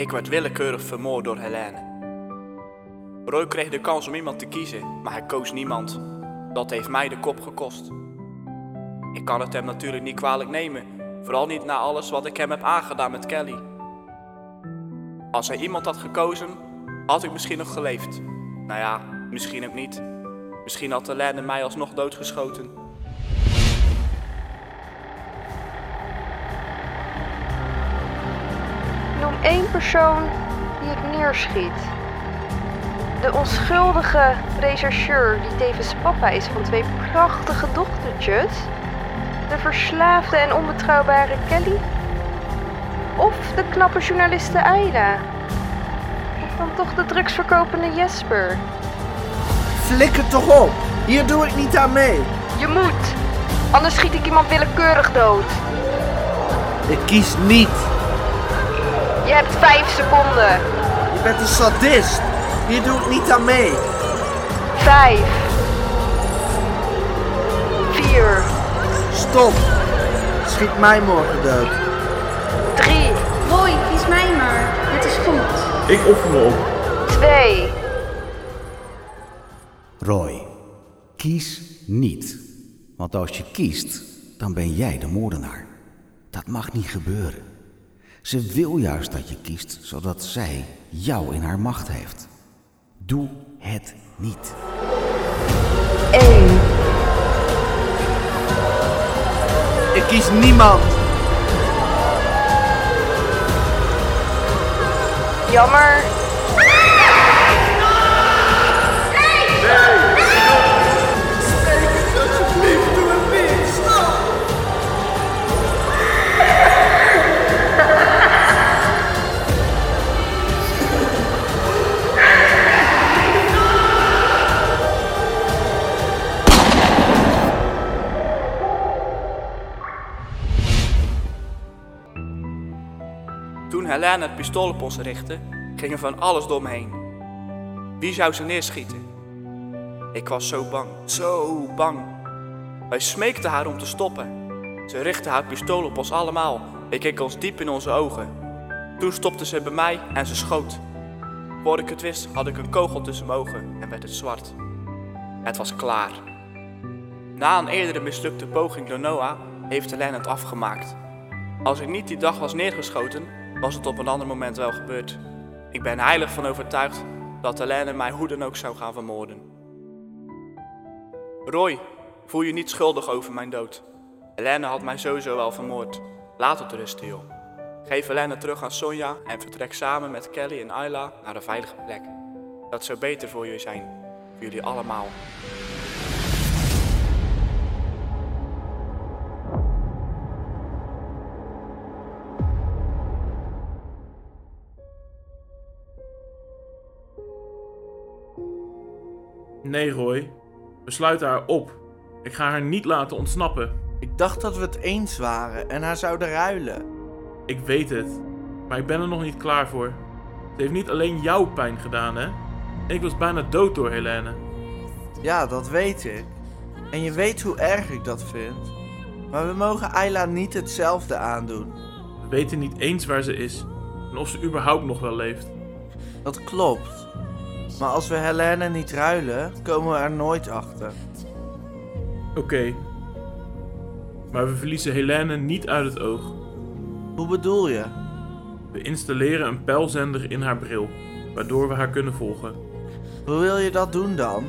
Ik werd willekeurig vermoord door Helene. Roy kreeg de kans om iemand te kiezen, maar hij koos niemand. Dat heeft mij de kop gekost. Ik kan het hem natuurlijk niet kwalijk nemen, vooral niet na alles wat ik hem heb aangedaan met Kelly. Als hij iemand had gekozen, had ik misschien nog geleefd. Nou ja, misschien ook niet. Misschien had Helene mij alsnog doodgeschoten. Noem één persoon die het neerschiet. De onschuldige rechercheur die tevens papa is van twee prachtige dochtertjes. De verslaafde en onbetrouwbare Kelly. Of de knappe journaliste Ayla. Of dan toch de drugsverkopende Jesper. Flikker toch op! Hier doe ik niet aan mee. Je moet, anders schiet ik iemand willekeurig dood. Ik kies niet. Je hebt vijf seconden. Je bent een sadist. Hier doe ik niet aan mee. Vijf. Vier. Stop. Schiet mij morgen dood. Drie. Roy, kies mij maar. Het is goed. Ik offer me op. Twee. Roy, kies niet. Want als je kiest, dan ben jij de moordenaar. Dat mag niet gebeuren. Ze wil juist dat je kiest, zodat zij jou in haar macht heeft. Doe het niet. Eén. Ik kies niemand. Jammer. Toen Helene het pistool op ons richtte, ging er van alles door me heen. Wie zou ze neerschieten? Ik was zo bang, zo bang. Wij smeekten haar om te stoppen. Ze richtte haar pistool op ons allemaal. Ik keek ons diep in onze ogen. Toen stopte ze bij mij en ze schoot. Voor ik het wist, had ik een kogel tussen mijn ogen en werd het zwart. Het was klaar. Na een eerdere mislukte poging door Noah heeft Helene het afgemaakt. Als ik niet die dag was neergeschoten, was het op een ander moment wel gebeurd. Ik ben heilig van overtuigd dat Helene mij hoe dan ook zou gaan vermoorden. Roy, voel je niet schuldig over mijn dood. Helene had mij sowieso wel vermoord. Laat het rusten, joh. Geef Helene terug aan Sonja en vertrek samen met Kelly en Ayla naar een veilige plek. Dat zou beter voor jullie zijn. Voor jullie allemaal. Nee, Roy. We sluiten haar op. Ik ga haar niet laten ontsnappen. Ik dacht dat we het eens waren en haar zouden ruilen. Ik weet het. Maar ik ben er nog niet klaar voor. Ze heeft niet alleen jou pijn gedaan, hè? Ik was bijna dood door Helene. Ja, dat weet ik. En je weet hoe erg ik dat vind. Maar we mogen Ayla niet hetzelfde aandoen. We weten niet eens waar ze is. En of ze überhaupt nog wel leeft. Dat klopt. Maar als we Helene niet ruilen, komen we er nooit achter. Oké. Maar we verliezen Helene niet uit het oog. Hoe bedoel je? We installeren een pijlzender in haar bril, waardoor we haar kunnen volgen. Hoe wil je dat doen dan?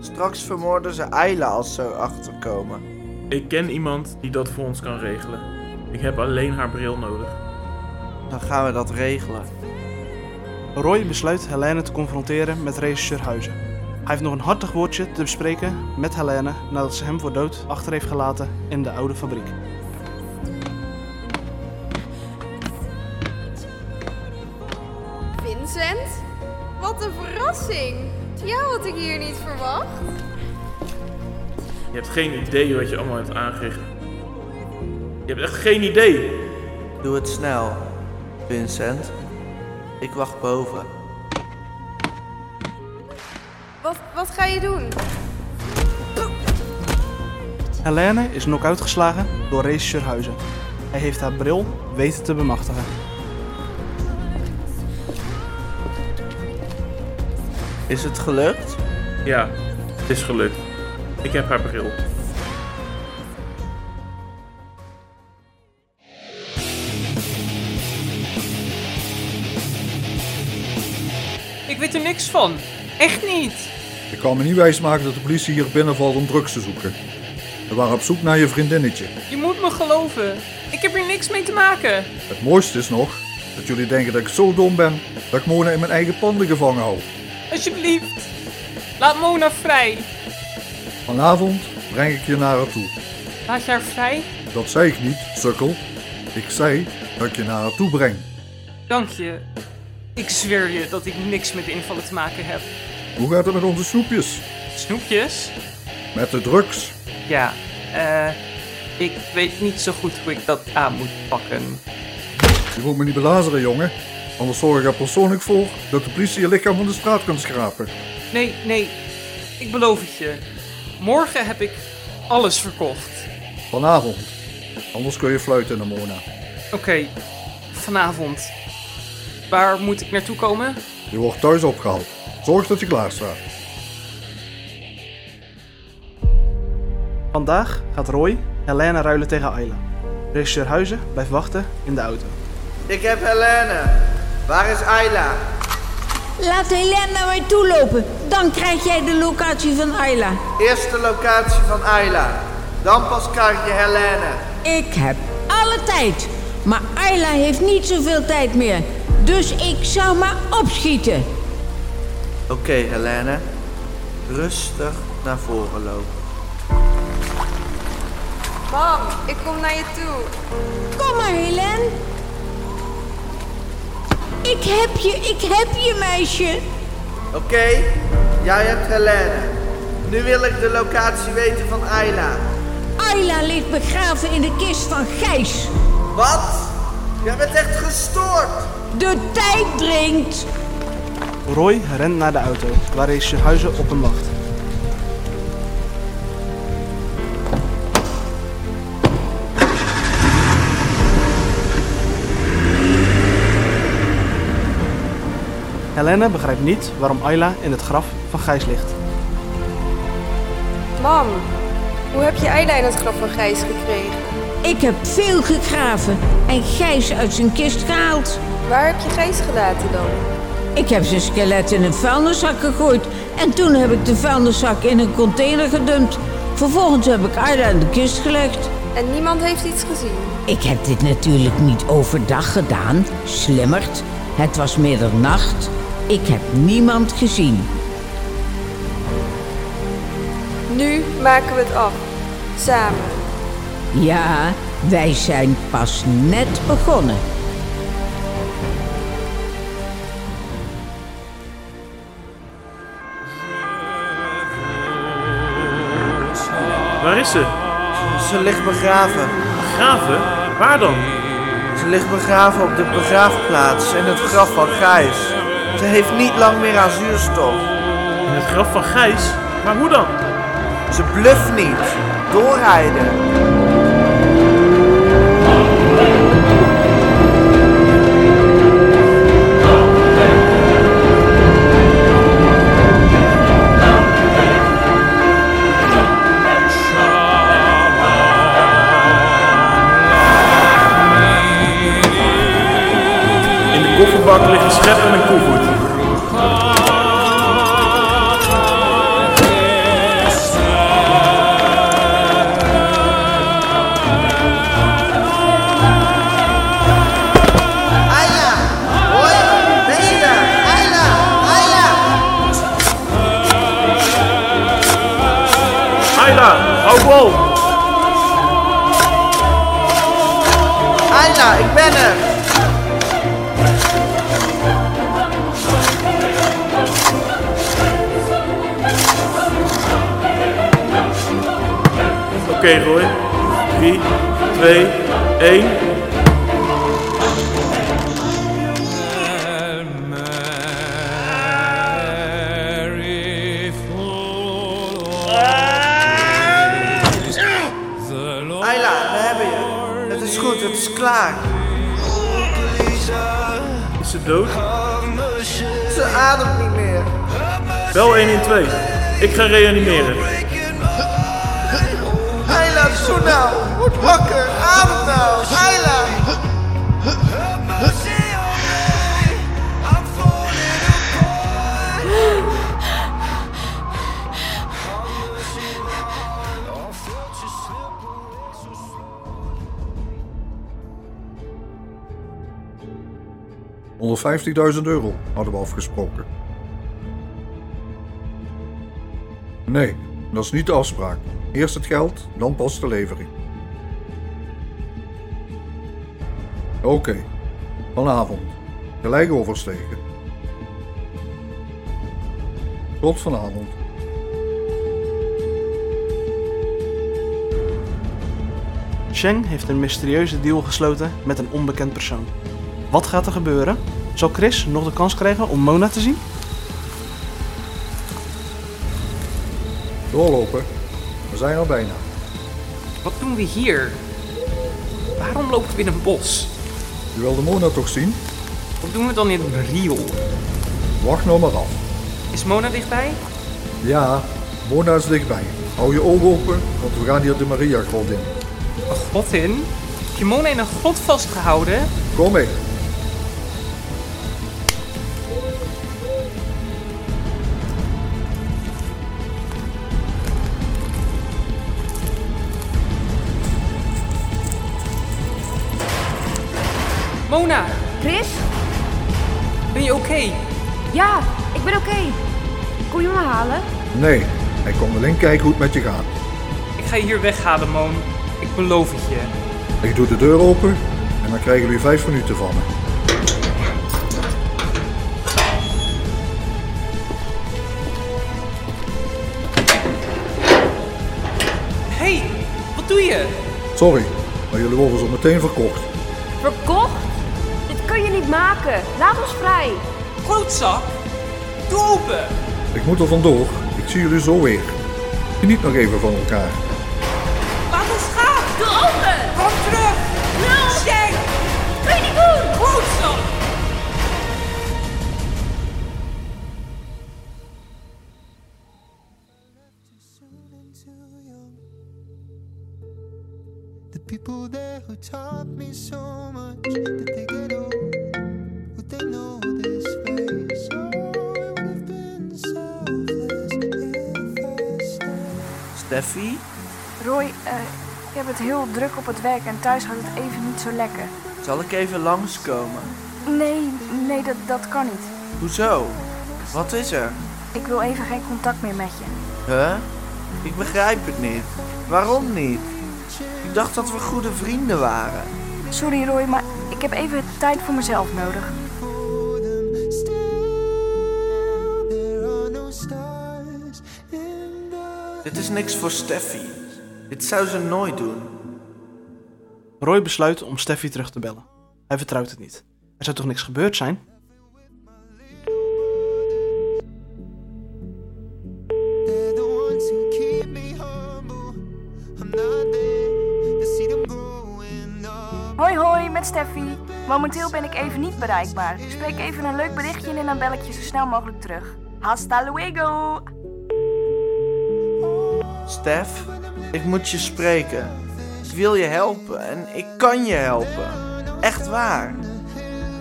Straks vermoorden ze Ayla als ze erachter komen. Ik ken iemand die dat voor ons kan regelen. Ik heb alleen haar bril nodig. Dan gaan we dat regelen. Roy besluit Helene te confronteren met regisseur Huizen. Hij heeft nog een hartig woordje te bespreken met Helene nadat ze hem voor dood achter heeft gelaten in de oude fabriek. Vincent? Wat een verrassing! Jou had ik hier niet verwacht. Je hebt geen idee wat je allemaal hebt aangericht. Je hebt echt geen idee. Doe het snel, Vincent. Ik wacht boven. Wat, wat ga je doen? Helene is nog uitgeslagen door Race Schurhuizen. Hij heeft haar bril weten te bemachtigen. Is het gelukt? Ja, het is gelukt. Ik heb haar bril. Niks van. Echt niet. Ik kan me niet wijsmaken dat de politie hier binnenvalt om drugs te zoeken. We waren op zoek naar je vriendinnetje. Je moet me geloven. Ik heb hier niks mee te maken. Het mooiste is nog dat jullie denken dat ik zo dom ben dat ik Mona in mijn eigen panden gevangen hou. Alsjeblieft. Laat Mona vrij. Vanavond breng ik je naar haar toe. Laat je haar vrij? Dat zei ik niet, sukkel. Ik zei dat ik je naar haar toe breng. Dank je. Ik zweer je dat ik niks met invallen te maken heb. Hoe gaat het met onze snoepjes? Snoepjes? Met de drugs? Ja, eh... ik weet niet zo goed hoe ik dat aan moet pakken. Je moet me niet belazeren, jongen. Anders zorg ik er persoonlijk voor dat de politie je lichaam van de straat kan schrapen. Nee, nee. Ik beloof het je. Morgen heb ik alles verkocht. Vanavond. Anders kun je fluiten Mona. Oké, vanavond. Waar moet ik naartoe komen? Je wordt thuis opgehaald. Zorg dat je klaar staat. Vandaag gaat Roy Helene ruilen tegen Ayla. Regisseur Huizen blijft wachten in de auto. Ik heb Helene. Waar is Ayla? Laat Helene naar mij toe lopen. Dan krijg jij de locatie van Ayla. Eerst de locatie van Ayla. Dan pas krijg je Helene. Ik heb alle tijd. Maar Ayla heeft niet zoveel tijd meer. Dus ik zou maar opschieten. Oké, Helene. Rustig naar voren lopen. Mam, ik kom naar je toe. Kom maar, Helene. Ik heb je, ik heb je, meisje. Oké, jij hebt Helene. Nu wil ik de locatie weten van Ayla. Ayla ligt begraven in de kist van Gijs. Wat? Jij bent echt gestoord. De tijd dringt. Roy rent naar de auto, waar Huizen op hem wacht. Helene begrijpt niet waarom Ayla in het graf van Gijs ligt. Mam, hoe heb je Ayla in het graf van Gijs gekregen? Ik heb veel gegraven en Gijs uit zijn kist gehaald. Waar heb je Gijs gelaten dan? Ik heb zijn skelet in een vuilniszak gegooid. En toen heb ik de vuilniszak in een container gedumpt. Vervolgens heb ik Ayla in de kist gelegd. En niemand heeft iets gezien? Ik heb dit natuurlijk niet overdag gedaan. Slimmerd. Het was middernacht. Ik heb niemand gezien. Nu maken we het af. Samen. Ja, wij zijn pas net begonnen. Waar is ze? Ze ligt begraven. Begraven? Waar dan? Ze ligt begraven op de begraafplaats in het graf van Gijs. Ze heeft niet lang meer aan zuurstof. In het graf van Gijs? Maar hoe dan? Ze bluft niet. Doorrijden. Ayla, ik ben er! Oké, Roy. 3, 2, 1. Ze dood? Ze ademt niet meer. Bel 112. Ik ga reanimeren. Ayla, zo nou! Word wakker! Adem nou! Ayla! ...150.000 euro hadden we afgesproken. Nee, dat is niet de afspraak. Eerst het geld, dan pas de levering. Oké, vanavond. Gelijk oversteken. Tot vanavond. Sheng heeft een mysterieuze deal gesloten met een onbekend persoon. Wat gaat er gebeuren? Zal Chris nog de kans krijgen om Mona te zien? Doorlopen. We zijn er bijna. Wat doen we hier? Waarom lopen we in een bos? Je wilde Mona toch zien? Wat doen we dan in een riool? Wacht nou maar af. Is Mona dichtbij? Ja, Mona is dichtbij. Hou je ogen open, want we gaan hier de Maria grot in. Een grot in? Heb je Mona in een grot vastgehouden? Kom mee. Mona, Chris? ben je oké? Ja, ik ben oké. Kom je me halen? Nee, hij komt alleen kijken hoe het met je gaat. Ik ga je hier weghalen, Moon. Ik beloof het je. Ik doe de deur open en dan krijgen jullie vijf minuten van me. Hé, hey, wat doe je? Sorry, maar jullie worden zo meteen verkocht. Verkocht? Kun je niet maken. Laat ons vrij. Klootzak! Doe open! Ik moet er vandoor. Ik zie jullie zo weer. Geniet nog even van elkaar. Laat ons gaan! Doe open! Kom terug! No! Shang! Kun je niet doen! Klootzak! The people there who taught me so much Steffi? Roy, eh, ik heb het heel druk op het werk en thuis gaat het even niet zo lekker. Zal ik even langskomen? Nee, nee, dat, dat kan niet. Hoezo? Wat is er? Ik wil even geen contact meer met je. Huh? Ik begrijp het niet. Waarom niet? Ik dacht dat we goede vrienden waren. Sorry Roy, maar ik heb even tijd voor mezelf nodig. Dit is niks voor Steffi. Dit zou ze nooit doen. Roy besluit om Steffi terug te bellen. Hij vertrouwt het niet. Er zou toch niks gebeurd zijn? Hoi hoi, met Steffi. Momenteel ben ik even niet bereikbaar. Spreek even een leuk berichtje in en dan bel ik je zo snel mogelijk terug. Hasta luego! Stef, ik moet je spreken. Ik wil je helpen en ik kan je helpen. Echt waar.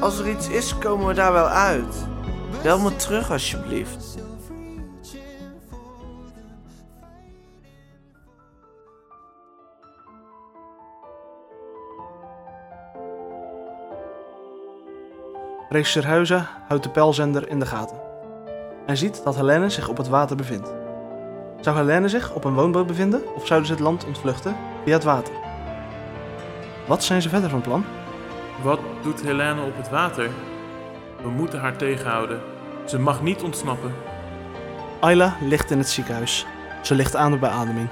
Als er iets is, komen we daar wel uit. Bel me terug alsjeblieft. Regisseur Huizen houdt de pijlzender in de gaten. Hij ziet dat Helene zich op het water bevindt. Zou Helene zich op een woonboot bevinden of zouden ze het land ontvluchten via het water? Wat zijn ze verder van plan? Wat doet Helene op het water? We moeten haar tegenhouden. Ze mag niet ontsnappen. Ayla ligt in het ziekenhuis. Ze ligt aan de beademing.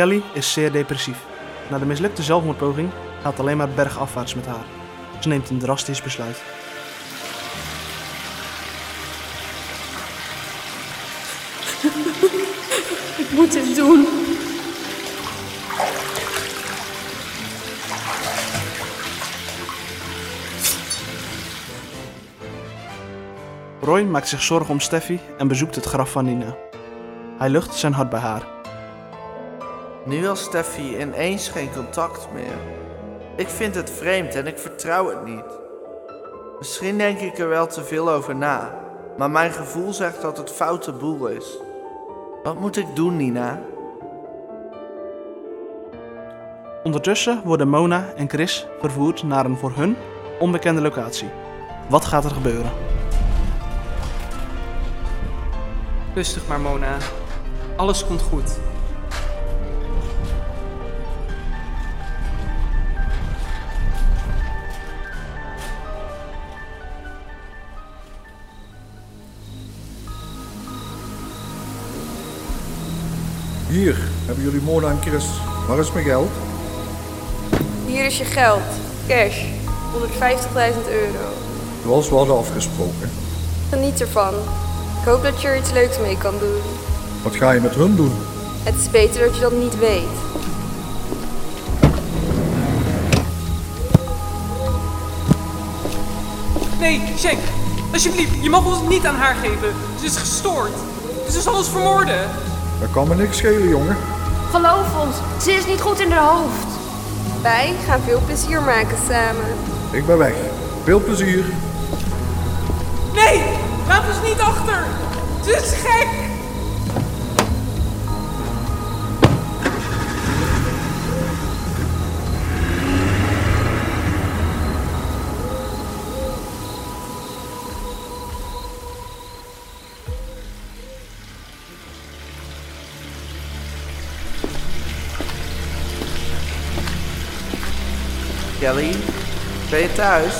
Kelly is zeer depressief. Na de mislukte zelfmoordpoging gaat het alleen maar bergafwaarts met haar. Ze neemt een drastisch besluit. moet het doen. Roy maakt zich zorgen om Steffi en bezoekt het graf van Nina. Hij lucht zijn hart bij haar. Nu wil Steffi ineens geen contact meer. Ik vind het vreemd en ik vertrouw het niet. Misschien denk ik er wel te veel over na, maar mijn gevoel zegt dat het foute boel is. Wat moet ik doen, Nina? Ondertussen worden Mona en Chris vervoerd naar een voor hun onbekende locatie. Wat gaat er gebeuren? Rustig maar, Mona. Alles komt goed. Hier, hebben jullie Mona en Chris. Waar is mijn geld? Hier is je geld. Cash. 150.000 euro. Zoals we hadden afgesproken. Geniet ervan. Ik hoop dat je er iets leuks mee kan doen. Wat ga je met hun doen? Het is beter dat je dat niet weet. Nee, Shank. Alsjeblieft, je mag ons niet aan haar geven. Ze is gestoord. Ze zal ons vermoorden. Dat kan me niks schelen, jongen. Geloof ons, ze is niet goed in haar hoofd. Wij gaan veel plezier maken samen. Ik ben weg. Veel plezier. Nee, laat ons niet achter. Ze is gek. Ben je thuis?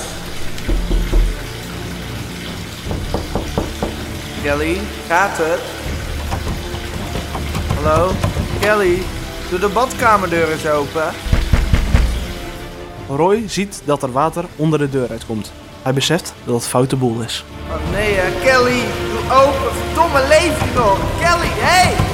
Kelly, gaat het? Hallo? Kelly, doe de badkamerdeur eens open. Roy ziet dat er water onder de deur uitkomt. Hij beseft dat het foute boel is. Oh nee, hè, Kelly, doe open. Verdomme, leef je nog? Kelly, hé! Hey!